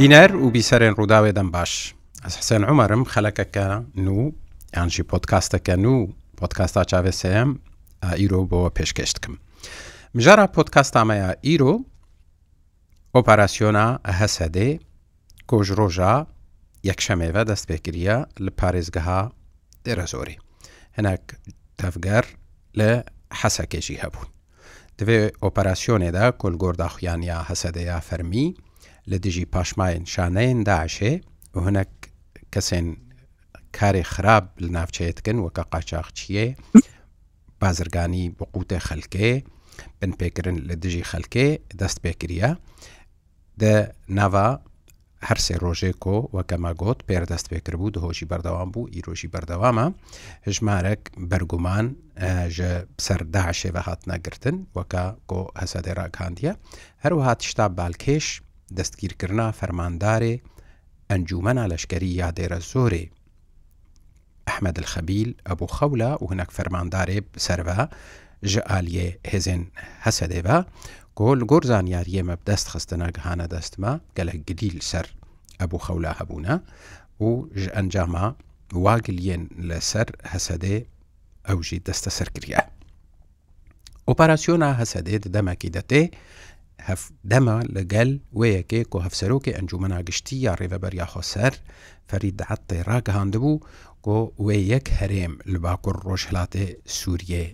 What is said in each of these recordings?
بینەر و بیسەرێن ڕووداوێدەم باش ئەس حسێن عمەرم خەلەکەکە نو یانجی پۆتکاستەکە نو پۆتکاستا چاوێسەیەم ئیرۆ بۆ پێشکەشتکم مژارە پۆتکاستامەیە ئیرۆ ئۆپاراسیۆنا هەسەدێ کۆژ ڕۆژە یەکشەمێوە دەست پێکریە لە پارێزگەها دێرە زۆری هەنک تەفگەر لە حەسەکێکی هەبوون دەوێ ئۆپەراسیۆنێدا کۆلگۆرداخیانیا هەسەدەیە فەرمی لە دژی پاشماین شانەیەن داعشێ هەنەک کەسێن کاری خراپ لە ناوچەیەتکن وەکە قاچاقچیە بازرگانی بقوتە خەلکێ بن پێکردن لە دژی خەلکێ دەست پێکریە دە ناوا هەر سێ ڕۆژێک و وەکەمە گوت پێردەست پێکرد بوو دهۆژی بەردەوام بوو ئیرۆژی بەردەوامە ژمارەك بەرگومان سەرداعشێ بە هات نەگرتن وەکە گۆ هەسەدێراکاندیە هەروەها تشتا بالکێش دەستگیرکردنا فەرماندارێ ئەنجومەنا لەشکری یادێرە زۆرێ ئەحمەد الخەبیل ئەبوو خەولە و هەنەک فەرماندارێ سەرە ji aliyê hêzên hesedê ve ku li gor zanyariyê me dest xistina gihana destma gelek gidîl ser ebû xewla hebûne û ji encama wagiliyên li ser hesedê ew jî deste serkiriye. Operasyona hesedê di demekî de tê دەما لەگەل وەیەکێک و هەفسەرۆکی ئەنجومەناگشتی یا ڕێڤەبەریا خۆسەر فەرید دەعات تێڕاگەهاندبوو کۆ وێ یەک هەرێم لە باکوور ڕۆژهلاتێ سووریێ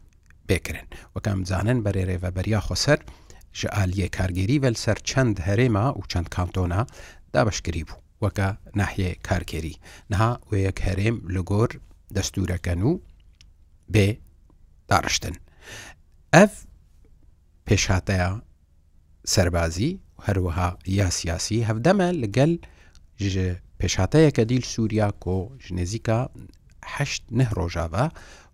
بکرن وەکەم زانن بەرێ ڕێڤەبەریا خۆسەر ژە ئالیە کارگەری بەل سەر چەند هەرێما و چەند کانتۆنا دابشکری بوو وەکە ناحیێ کارکێری نها وەیەک هەرێم لە گۆر دەستورەکەن و بێ داڕشتن ئەف پێشاتەیە سەربازی هەروەها یا سیاسی هەفدەمە لەگەل پێشاتەیەکە دیل سووریا کۆ ژنێزیکەهشت نه ڕۆژاوە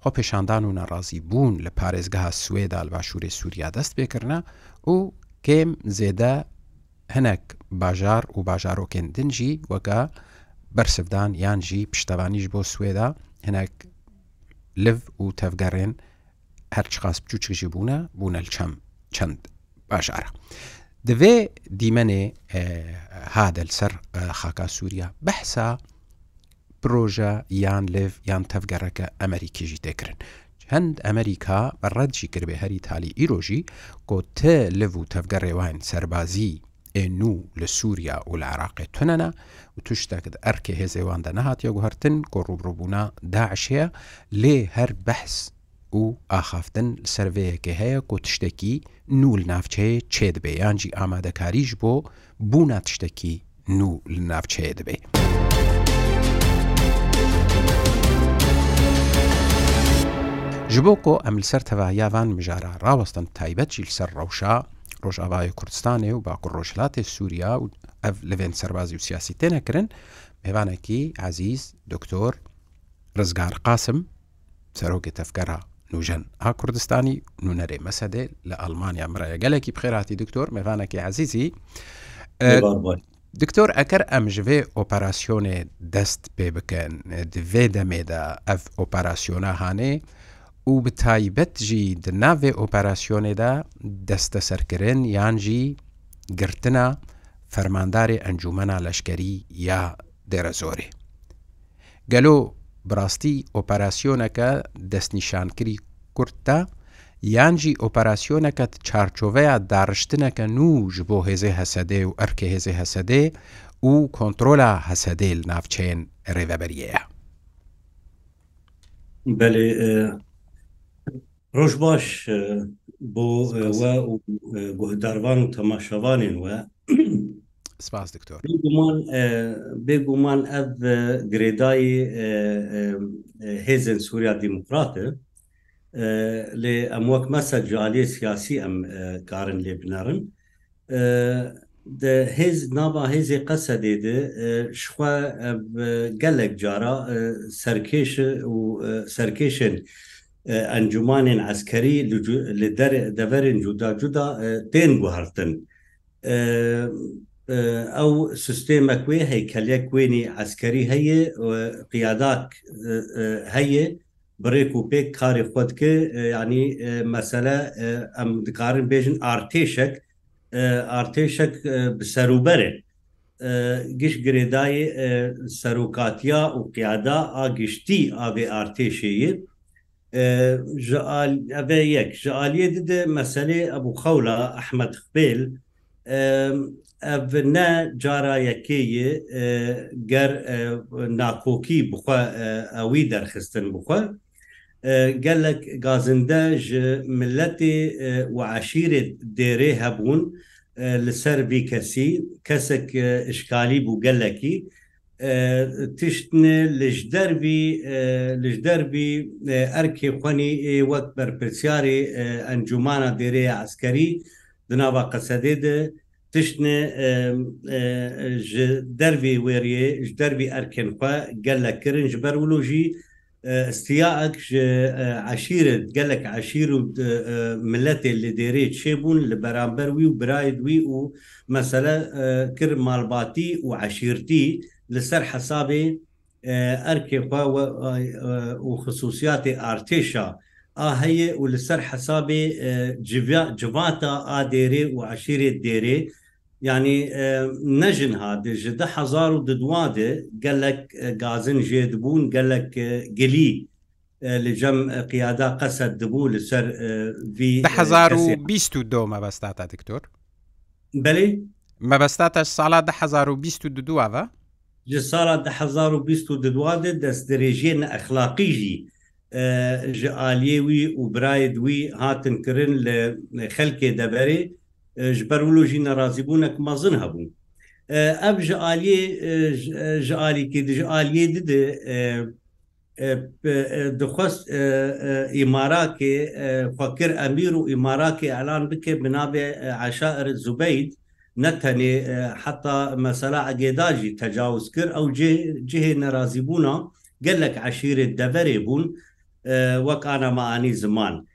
خۆ پێشاندان و ناڕازی بوون لە پارێزگەها سوێدا باشووری سووریا دەست پێکردە و کێم زێدە هەنەک باژار و باژارۆکێن دنجی وەکە بەرسفدان یانجی پشتەوانیش بۆ سوێدا هەنەک لڤ و تەفگەڕێن هەرچ خاص بچوچکژی بوونە بوونە چەم چەند باشارە دەوێ دیمەنێ هادە سەر خاکا سووریا بەحسا پرۆژە یان لێڤ یان تەفگەڕەکە ئەمریکیژی دەکردن هەند ئەمریکا ڕەتجی کردێ هەری تالی ئیرۆژی کۆتە لەڤ و تەفگەڕێوان سەربازی ئێنو لە سووریا و لە عراقی تونەنە و توشتەکت ئەرکە هێزێواندا نەهاتیە گوهرتن کۆ ڕوبڕبوونا داعشەیە لێ هەر بەحس و ئاخافتن سرڤەیەکی هەیە کۆ تشتێکی نول ناوچەیە چێ دەبێ یانجی ئامادەکاریش بۆ بوونا تشتێکی نول ناوچەیە دەبێ. ji bo ku em li ser tevahiyavan mijara rawestin taybet jî li ser rewşa Rojavayê Kurdistanê û bakur Rojhilatê Sûriya û ev li vên serbazî û siyasî tê nekirin mêvanekî ezîz doktor Rizgar Qasim serokê tevkera نوژەن ها کوردستانی نوونەرێ مەسەدێ لە ئەلمانیا مرە گەلێکی بخێراتی دکتۆر میغانەکی عزیزی دکتۆر ئەکەر ئەمژێ ئۆپەراسسیۆنێ دەست پێ بکەن دوێ دەمێدا ئەف ئۆپەراسسیۆنە هاانێ و بتایبەت ژی دناوێ ئۆپەراسسیۆنێدا دەستە سەرکردن یانجی گرتنە فەرمانداری ئەنجومەنا لەشکری یا دێرە زۆرێ گەلۆ بڕاستی ئۆپەراسیۆنەکە دەستنیشانکری کورتە یانجی ئۆپەراسیۆنەکەت چارچۆڤەیە داڕشتنەکە نوژ بۆ هێزێ هەسەدێ و ئەرکە هێزێ هەسەدێ و کۆنتترۆلا هەسەدێ لە ناوچێن ڕێبەبەریەیە بەێ ڕۆژ باش بۆ وە گوهداروان و تەماشەوانین وە سپاس دکتۆر بێگومان ئەv گرێدایی هێزن سووریا دیموکراتە لێ ئەم وەک مەسە جاالیە سیاسی ئەم کارن لێ بنەرن هێز نابا هێزی قەسە دێدە شخوا gelek cara serkêş û serkêşin ئەنجومانên ئەسkerî li deverên cuda cuda tên guhertin. ئەو سستێمە کوێ هەیە کەلێک کوێنی ئەسکەری هەیە پیاداک هەیە برێک و پێک کاری خۆت کە ینی مەسەلە ئەم دکارن بێژن ئارتێشک ئارتێشک سەروبەرێ گشت گرێدای سەرۆکاتیا و قیادا ئاگشتی ئاێ ئارتێشەیە ئەێ یەک ژعالیە ددە مەسلێ ئەبوو خەولا ئەحمد خبێل ne cara yekêyê ger nakokî bixwe wî derxistin bixwe gelek gazinde ji milletê û eşîrê dêrê hebûn li ser vî kesî kesek işkalî bû gelekî tiştine li ji dervî li ji dervî erkê xwenî wek berpirsyarê encumana dêrêya eskerî di nava qesedê de تشتێ ji dervê wêriyê ji dervî erkin xwe gelek kirin ji ber wilo jî استیاک ji eşîret gelek eşîr û milletê li dêrê çêbûn li beramber wî û birayet wî û mesele kir malbatî û eşîrtî li ser hesabê erkê xwe û xصوصiyatê artêşa, هەیە و لەسەر حسابێ جڤاتا ئادێرێ و عشیرێت دێرێ yani nejin hadir ji de hezar û didwadê gelek gazin jê dibûn gelek gelî li cem qiyada qesed dibû li ser vî hezar û bîst û do mebestata diktor Belê mebestata sala de hezar û bîst û didu ve ji sala de hezar û bîst û didwadê dest dirêjên exlaqî jî ji aliyê wî û birayê wî hatin kirin li xelkê deberê, ji berolojî nerazîbûnek mezin hebûn. Ev ji aliyê ji alîkê ji aliyê dide dixwast îmarakê fakir emîr û îmarakê elan bike binavê eşaer zubeyd ne tenê heta mesela egêda jî tecawuz kir ew cihê nerazîbûna gelek eşîrê deverê bûn wek ana maanî ziman.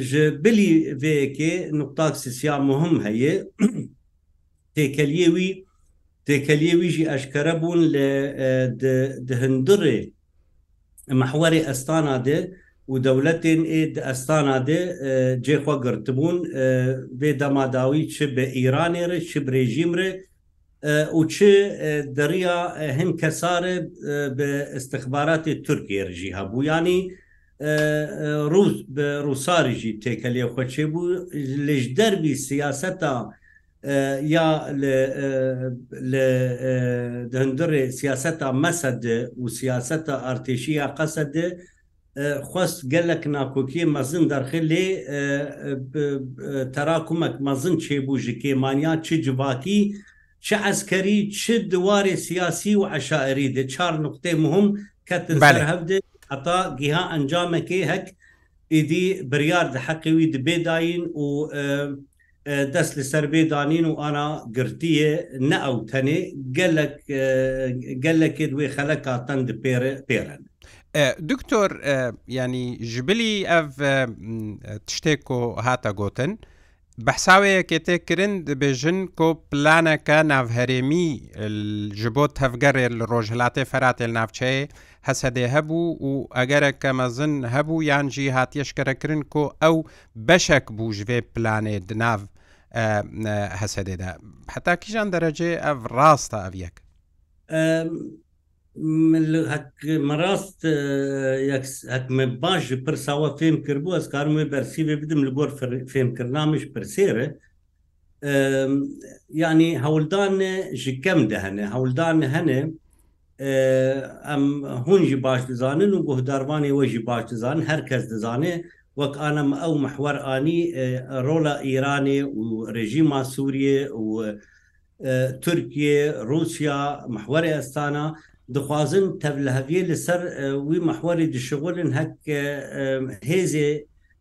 ji bilî vêkê nuqtak sisiya muhim heye têkeliye wî têkeliye wî jî eşkere bûn li di hindirê mehwerê estana de û dewletên ê di estana de cêxwa girtibûn vê demadawî çi bi îranê re çi birêjîm re û çi deriya hin kesare bi istixbaratê Türkiye jî hebû yanî, ڕوز بە ڕووساریژی تێکە لێ خۆچێ بوو لەش دەربی سیاسەتا یا هەندڕێ سیاسەتا مەسەد و سیاسەتا ئارتێشی یا قەسەد خواست gelek nakokiyê mezin derxê lê tera kumek mezin çêbû ji kêmaniya çi civakî çi ezkerî çi diwarê siyasî û eşaerî de çar nuqtê muhim ketin hevdi heta giha encamekê hek êdî biryar di heqê wî dibê dayîn û dest li serbê danîn û ana girtiye ne ew tenê gelek gelekê wê xeleka ten dipêre pêren. دکتۆر ینی ژبلی ئەv tiştêk و هاتە gotin, بەحساوەیەکێ تێکردن دەبێژن کۆ پلانەکە ناوهرێمی ji بۆ تەفگەڕێ لە ڕۆژهلاتێ فەراتێ ناوچەیە هەسەدێ هەبوو و ئەگەرە کەمەزن هەبوو یانجی هاتیشکەرەکردن کۆ ئەو بەشێک بوو ژێ پلانێ ناو هەسەدێدا حتا کیژان دەرەجێ ئەف ڕاستە ئەڤەک مەڕاست ئەکمە باش پرساوە فێم کردبوو ئەس کارمە بەرسیێ بدم لە گۆر فێمکردنامش پرسێرە ینی هەولدان ji kem de hene hewldan hene ئەم هون جی باش دزانن و گوهداروانی وەژی باش دزانن هەر کەس دزانێ وەک ئانم ئەو محوەرانی ڕۆلە ئیرانێ و ڕێژیما سووریێ و تورکیە رووسیا محوەری ئەستانە دخوازن تەبلهەویە لەسەر وی محوەری دشغلن هەک هێزێ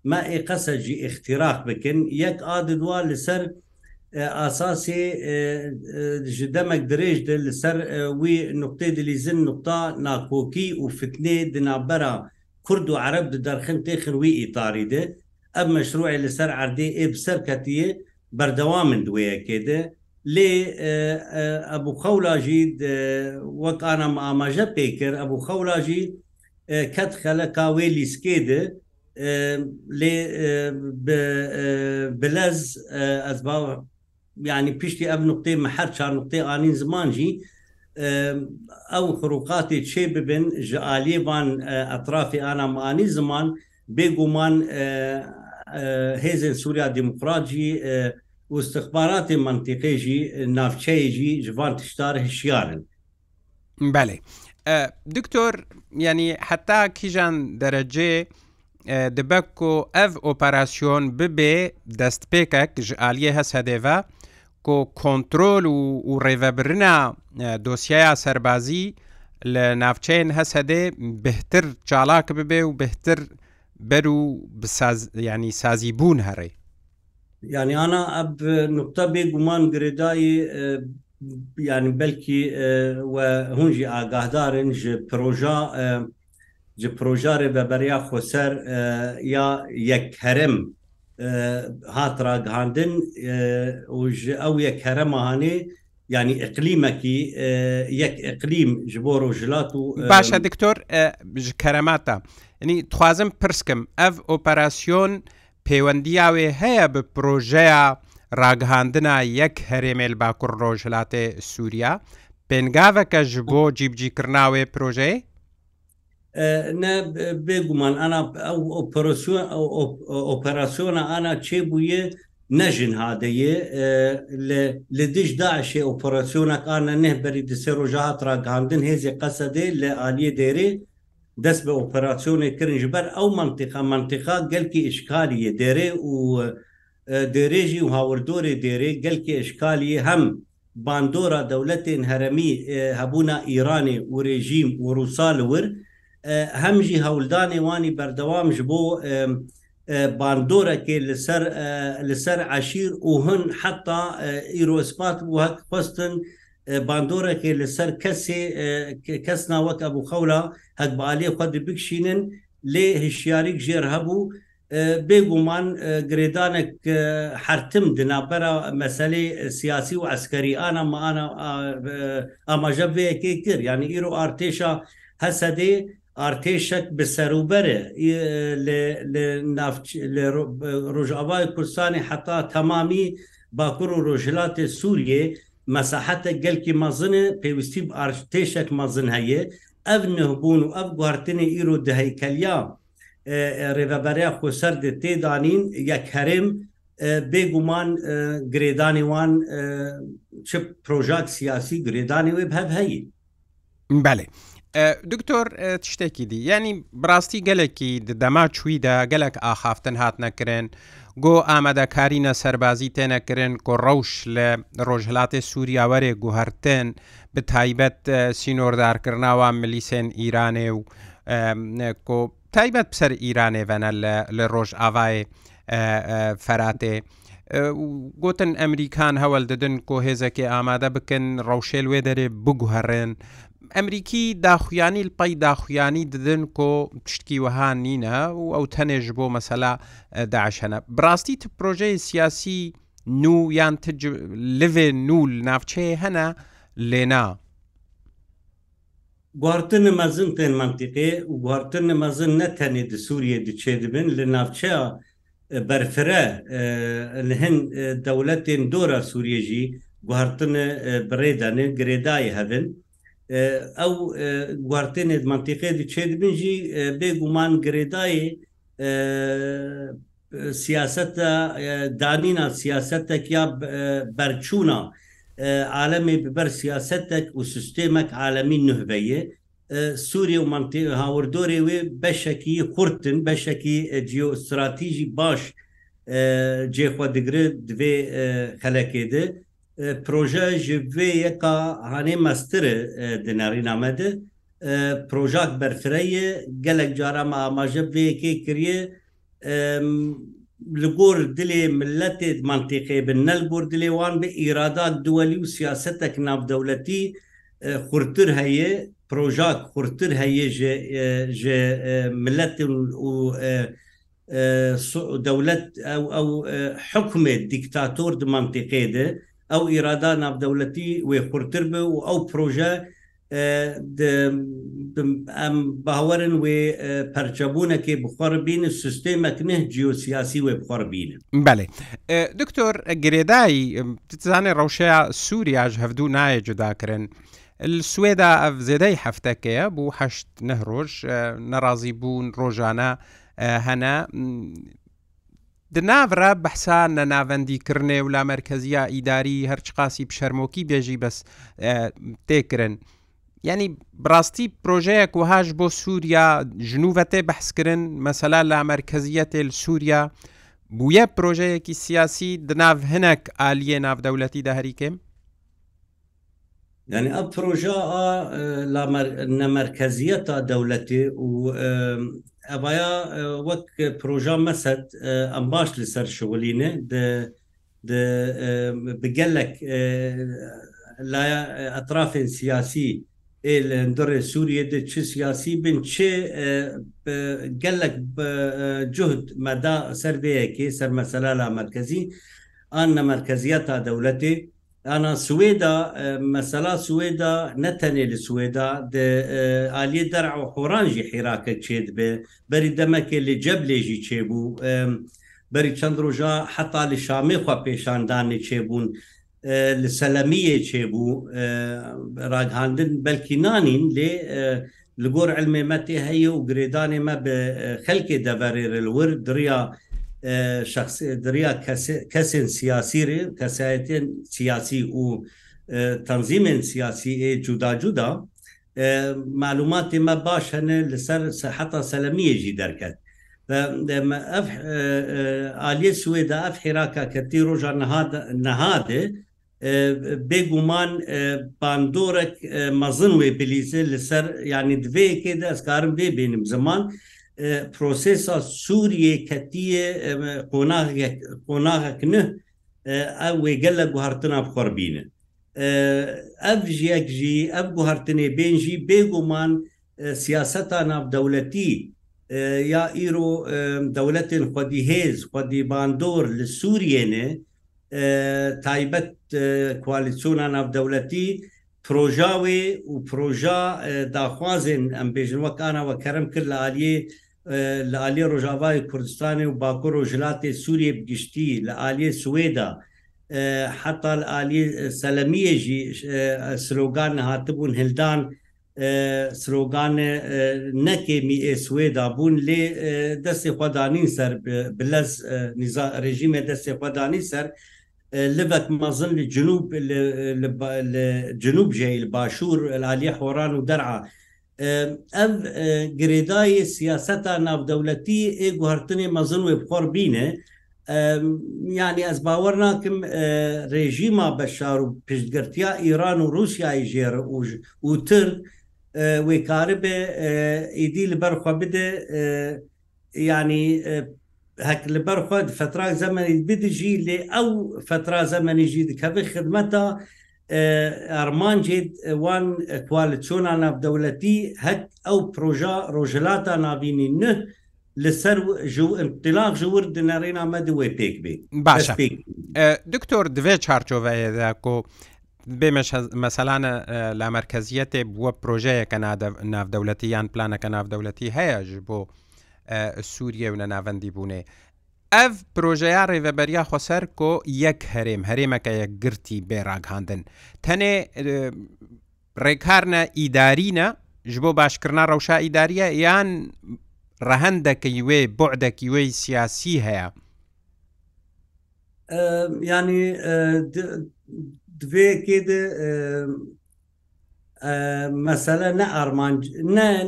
ما ئێ قەسەجی اختیراق بکن یەک ئادوا لەسەر ئاساسی ji demek dirêj de li ser wî nuqtê dilîzin nuqta nakokî û fitnê dinabera Kurd û Arab di derxin têxin wî îtarî de ev meşruê li ser erdê ê bi ser ketiye berdewamin wêyekê de lê Ebu xewla jî wek anam amaje pêkir Ebu xewla jî ket xeleka wê lîskê de lê bilez ez يعني پشتی ئەم نقطەی مەحر چار نقطەی ئاین زمانجی ئەو خروقاتی چێ ببن ji عالیێبان ئەطرافی ئانامانی زمان بێگومان هێزن سووریا دموکراجی و استخباراتی منتیقێژی ناوچەیەژی جوان تشتار هشیارن. بەێ. دکتۆر ینی حتا کیژان دەرەجێ دبەک و ئەڤ ئۆپەراسیۆن ببێ دەستپێکەك ژ عالیە هەس هەدێڤە کۆ کۆنتترۆل و ڕێڤەبرنا دۆسیایە سەربازی لە ناوچەین هەسەدێ بهتر چالاک ببێ و بهتر بەر و ینی سازی بوون هەڕێ یانیانە ئەب نقطە بێگومان گرێدایی ینی بەلکی هونجی ئاگادارن ji پرۆژا ji پرۆژارێ بەبەریا خۆسەر یا یەکهرم هاتراگهاندن ئەو یەک هەرەمەهانێ ینی ئەقلیمەکی یەک ئەقلیم ji بۆ ڕۆژلات و باشە دکتۆر ji کەرەماتە نی توازم پرسکم ئەف ئۆپەراسیۆن پەیوەندیاوێ هەیە بە پرۆژەیە ڕاگەهاندنا یەک هەرێمێل باکوڕ ڕۆژهلاتێ سووریا پێنگاوەکە ji بۆ جیبجیکردناوێ پرۆژەیە بێگومان ئۆپەراسسیۆنە ئانا چێ بووە نەژن هادەیە لە دش داعشێ ئۆپەراسسیۆنەکانە نەهبەری دسێ ڕۆژە هاتراگاندن هێزی قەسەدێ لە عالیە دێرێ دەست بە ئۆپەراسسیۆنێ کرنج بەر ئەو منتیقا منتیقا گەلکی ئشکالیە دێرێ و دێرێژی و هاوردۆرێ دێرێ گەلکی ئشکالیە هەم باندۆرە دەولەتێن هەرەمی هەبوونا ئیرانی و رێژیم و ڕووسالور و هەمژی هەولدانێ وانی بەردەوام ji بۆ باندۆرەکێ لەسەر لەسەر عشیر و هەن حتا ئیرۆسپات بوو هەک پستن باندۆرەکێ لەسەر کەسێ کەس ناوەک ئەبوو خەولا هەک بەعالیە خود بکشینن لێ هشیاریک ژێر هەبوو بێگومان گرێدانێک حرتم دنابەرە مەسلەی سیاسی و ئەسکەریانە ماانە ئاماژە بەیەکی کرد یعنی ئیرۆ ئارتێشە هەسەدێ ئارتێشک بە سەروبەرە ڕۆژاوای کوردستانی حتا تەمامی باکوور و ڕۆژلاتی سووریێ مەساحتە گەلکی مەزنە پێویستی ئارتێشک مەزن هەیە ئەف نهبوون و ئەف گواردنی ئیر و دهیکەلیا ڕێبەبەریا خۆسەر تێدانین یەک هەرم بێگومان گرێدانی وان چ پرۆژات سیاسی گرێدانی وێب هەب هەیە. بەێ. دکتۆر شتێکی دی ینی بڕاستی گەلێکی دەما چویدا گەلک ئاخافتن هات نەکرێن گۆ ئامادەکاری نەسەربازی تێنەکردن کۆ ڕەوش لە ڕۆژهلاتی سووریاوەرێ گوهرتن بە تایبەت سینۆردارکردناوە ملیسێن ئیرانێ و کۆ تایبەت پسەر ئیرانێڤەنە لە ڕۆژ ئاوایێ فەراتێ. گوتن ئەمریکان هەوڵ دەدن کۆ هێزەکێ ئامادە بکەن ڕەوشێل وێ دەرێ بگوهڕێن ئەمریکی داخویانی پای داخویانی ددن کۆ پشتکی وەها نینە و ئەو تەنێژ بۆ مەسەلا داعشەنە بڕاستی پرۆژەی سیاسی نو یان لێ نول ناوچەیە هەنا لێنا. گواردن مەزن پێ منتیقێ و گواردن مەزن نەتەنێ د سووریە دچێ دبن لە ناوچەیە بەرفرە هەن دەولەتێن دۆرە سووریێژی گواردن بڕێدانێ گرێدای هەبن، ئەو گوارتێنێت منتیقێتی چێبنجی بێگومان گرێدایی سیاستە دانینا سیاستێک یا بەرچوونا عالەمی ببەر سیاستێک و سیستێمەک عالەمی نوهبەیە سووریە و منتی هاوردۆری وێ بەشێکی قورتن بەشێکی جیۆستراتیژی باش جێخوا دەگرێت دوێ خەلەکێدە proje ji vê yeka hanê mestir dinarîname di projak berfireyê gelek cara me amaje vêkê kiriye li gor dilê milletê mantiqê bin nel gor dilê wan bi îradak duelî û siyasetek navdewletî xurtir heye projak xurtir heye ji millet û dewlet ew ew hukmê diktator di mantiqê de ئەو ئیرادا نابدەولەتی وێ خورتر بە و ئەو پرۆژە ئەم باوەرن وێ پەرچەبوونەکێ بخواڕبین سستێمەکنه جیۆسیاسی وێ بخواڕبین بەێ دکتۆر گرێدایی تزانێ ڕەوشەیە سووریاژ هەفتوو نایە جوداکردن. سوێدا ئەف زێدەی هەفتەکەیە بوو هەشت نەهڕۆژ نەڕازی بوون ڕۆژانە هەنا دناڕە بەحسان لە ناوەندیکردێ و لا مرکزیە ئیداری هەرچ قاسی پشەرمۆکی بێژی بەس تێکرن. یعنی بڕاستی پرۆژەیەک وهاش بۆ سووریا ژنووەتێ بەحسکردن مەسەلا لا مرکزیە تێل سووریا بویە پرۆژەیەکی سیاسی دناو هەنەک ئالیە ناودەولەتی داهریکێم؟ Yani a proje a la merkeziyeta devleti û ئەباە وەک پرۆژە مەسەد ئەم باش لەسەر شولینە بگەلك لایە ئەطرافێن سیاسی ئێندڕێ سووریە د چ سیاسی بن چێ گەلك جهد مەدا سەرێەکی سەر مەسەلا لا مرکزی ئەن نەمەرکزیە تا دەولەتی ana Swêda mesela Swêda ne tenê li Swêda de aliyê der horan jî hêrake çê dibe berî demekê lê ceblê jî çêbû berî çend roja heta li Şamê xwa pêşandanê çêbûn li selemiyê çêbû raghandin belkînanîn lê li gor elmê me tê heye û girêdanê me bi xelkê deverê li wir diriya دریا کەسێن سیاسیێ کەسایەتێن سیاسی و تەنزیمێن سیاسی جوداجودا معلوماتی مە باش هەنێ لەسەر سەحتا سەلمیەژی دەرکات ئالیە سوێدا ئەف حێراکە کەتی ڕۆژە نەهادێ بێگومان باندۆرەك مەزن وێ بلیزە لەسەر ینی دوێ کێدا ئەسکارم بێ بێنم زمان پرۆسسا سووریە کەتیە قۆناغەکنە ئەو وێگەل لە گوهارتنا بخۆربینن ئەف ژیەک ژی ئەف گوهارتنێ بێنژی بێگومان سیاستا ناودەولەتی یا ئیرۆ دەولەتن خودی هێز خودی باندۆر لە سووریێنێ تایبەت کوالیچۆنا ناودەولەتی پرۆژاوێ و پرۆژا داخوازن ئەم بێژنوەکانەوە کەرم کرد لە عالیە لە عالی ڕۆژاوای کوردستانی و باکۆ ڕۆژلاتی سووریە بگشتی لە عالیە سوێدا حتا عالی سەلەمیەژی سرۆگان هاتبوون هلدان سرۆگان نەکێمی ئێسوێدا بوون لێ دەستی خۆدانین سەر بلەس ڕێژیمە دەستی خۆدانی سەر لبك مازن لجنوب جنوب جاي الباشور العالية حوران ودرعا ev girêdayê siyaseta navdewletî ê guhartinê mezin wê bixor bîne yani ez bawer nakim rejîma beşar û piştgirtiya İran û Rusyayê jêr û tir wê karibe êdî li berxwa bide yani hek li berxwa fetrak zemenî bidijî lê ew fetra zemenî jî dikeve xidmeta ئەرمانجێت وان کوال چۆنا ناودەوڵەتی هەک ئەو پرۆژا ڕۆژلاتا نابینی نه لەسەر ئەتلاق ژور دنەڕێنا مەدوێ پێک بێ باش دکتۆر دوێ چارچۆڤەیەدا کۆ بێ مەسەلانە لا مرکزیەتێ بووە پرۆژەیەکە ناودەوڵەتی یان پلانەکە ناودەوڵەتی هەیە ژ بۆ سووریە و نە ناوەندی بوونێ. ئەف پرۆژەیە ڕێڤەبەریا خۆسەر کۆ یەک هەرێم هەرێمەکە یەک گرتی بێڕاگهاندن تەنێ ڕێکارنە ئیدارینە ji بۆ باشکردنا ڕەوشا ئیداریە یان ڕەهندەکەی وێ بۆعدەکی وەی سیاسی هەیە ینی دوێ کێدە مەسەلە نە ئارمان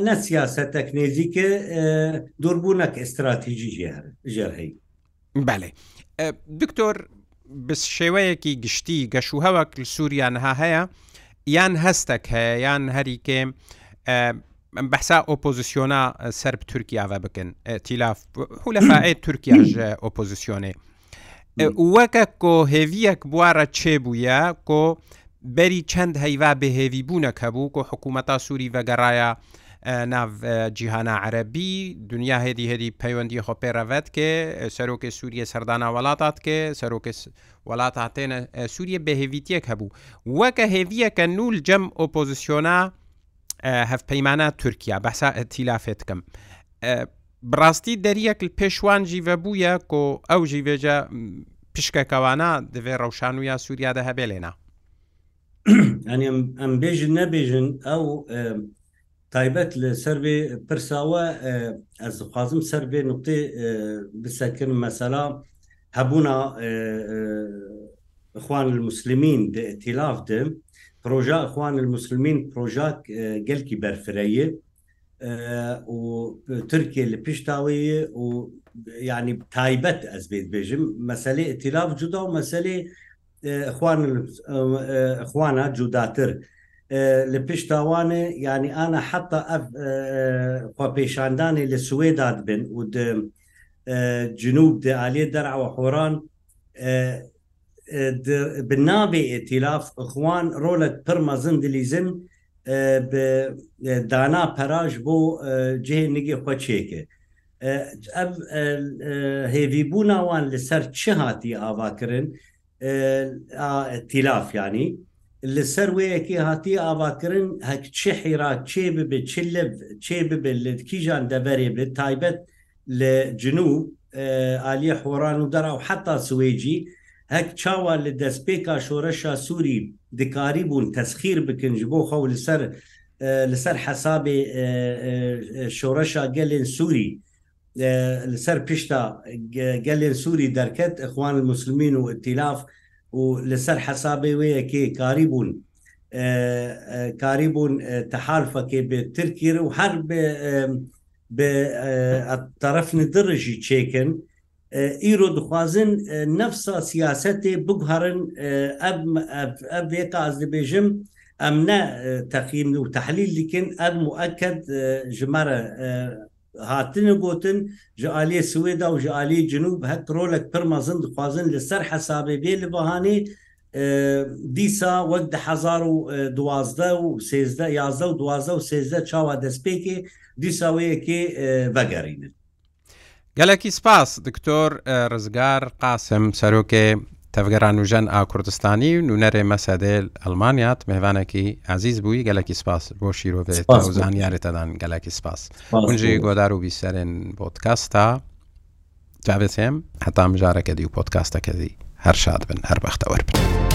نە سیاست تەکنێزیکە دووربوونەک ئستراتیژی ژێر هەیە بەێ دکتۆر شێوەیەکی گشتی گەشوهەوەک سووریانها هەیە یان هەستێک هەیە یان هەریکێ بەسا ئۆپۆزیسیۆنا سرب تورکیاوە بکن تیلاف حولەفاعێت تورکیاژ ئۆپۆزیسیۆنێ وەکە کۆهێویەک بوارە چێبووە کۆ بەری چەند هەیوا بەهێوی بوونەکە بوو کۆ حکوومەتا سووری بەگەڕایە ناوجییهانا عەربی دنیا هێدی هێدی پەیوەندی خۆپێرەڤەت کێ سەرۆکە سووریە سەردانا وڵاتات کێ سەرۆکە وڵات هاتێنە سووریە بەهێویتیەک هەبوو وەکە هێویەکە نول جەم ئۆپۆزیسیۆنا هەفپەیمانە تورکیا بەسا تیلافێتکەم. بڕاستی دەریەک پێشوان ژیڤە بووە کۆ ئەو ژیڤێجە پشکەکەوانە دەوێ ڕەوشان و یا سووریادا هەبێ لێنا ئەم بێژن نەبێژن ئەو تایبەت لە سەرێ پرساوە ئەز خوازم سەر بێ نقطێ بسەکرد مەسەلا هەبوونا خوان المسلمین تیلافدم پروژه خوان المسلمین پروژاک gelkî berfireye û Tirkiye li piştaweye û yani taybet ez bê dibêjim meselê tilaf cuda meselê خوان خوانا cudatir لە پێشتاوانێ ینی ئاە حتا پێشاندانی لە سوێداد بن و جنوب د عالێ دەرعوە خۆران بنابێ ئێتیلاف خوان ڕۆلت پر مەزن دلیزن دانا پەراژ بۆ جێ نگێ خۆچێکە. ئەم هێویبووناوان لەسەر چه هاتی ئاواکردن تیلافیانی لەسەر وەیەکی هاتی ئاواکردن هەک چه حیرا چێ ببێ چێ ببێت لە کیژان دەبەرێ بێت تایبەت لە جنوب عالی حۆران و دەرا و حتا سوێجی هەک چاوا لە دەستپێکا شۆرەشا سووری دکاری بوون تەسخیر بکنج بۆ خەو لەسەر لەسەر حەسابێ شۆرەشا گەلێن سووری لەسەر پشتا گەلێن سووری دەرکەت ئەخوان المسلمین و ئتیلاف و و لەسەر حەسابێ وەیەکێ کاری بوون کاری بوون تەحالفەکێ بێتتر کرە و هەر بەطرف درژی چێکن ئیرۆ دخوازن نەفسا سیاستێ بگهڕن ئەێک ئاز دەبێژم ئەم نە تەقیم و تحلیل لیکن ئەم مؤکد ژمارە هاتنە گوتن ji aliyê Swêda û ji aliyê Cinûb hek rolek pir mezin dixwazin li ser hesabê bê li bihanê dîsa wek di hezar û duwazde û sêzde yazde û duwazde û sêzde çawa destpêkê dîsa wêyekê vegerînin. Gelekî spas Diktor Rizgar Qasem serokê تەفگەرانوژەن ئاکوردستانی و نوونەرێ مەسەدێل ئەلمانیات مێوانێکی ئازیز بووی گەلکی سپاس بۆ شیرۆڤێت زانیارێتەدان گەلکی سپاس منجی گۆدار و بیسەرێن بۆتکاستا جاوێت هێم هەتام ژارەکەدی و پۆتکاستەکەدی هەر شاد بن هەر بەختەوە بن.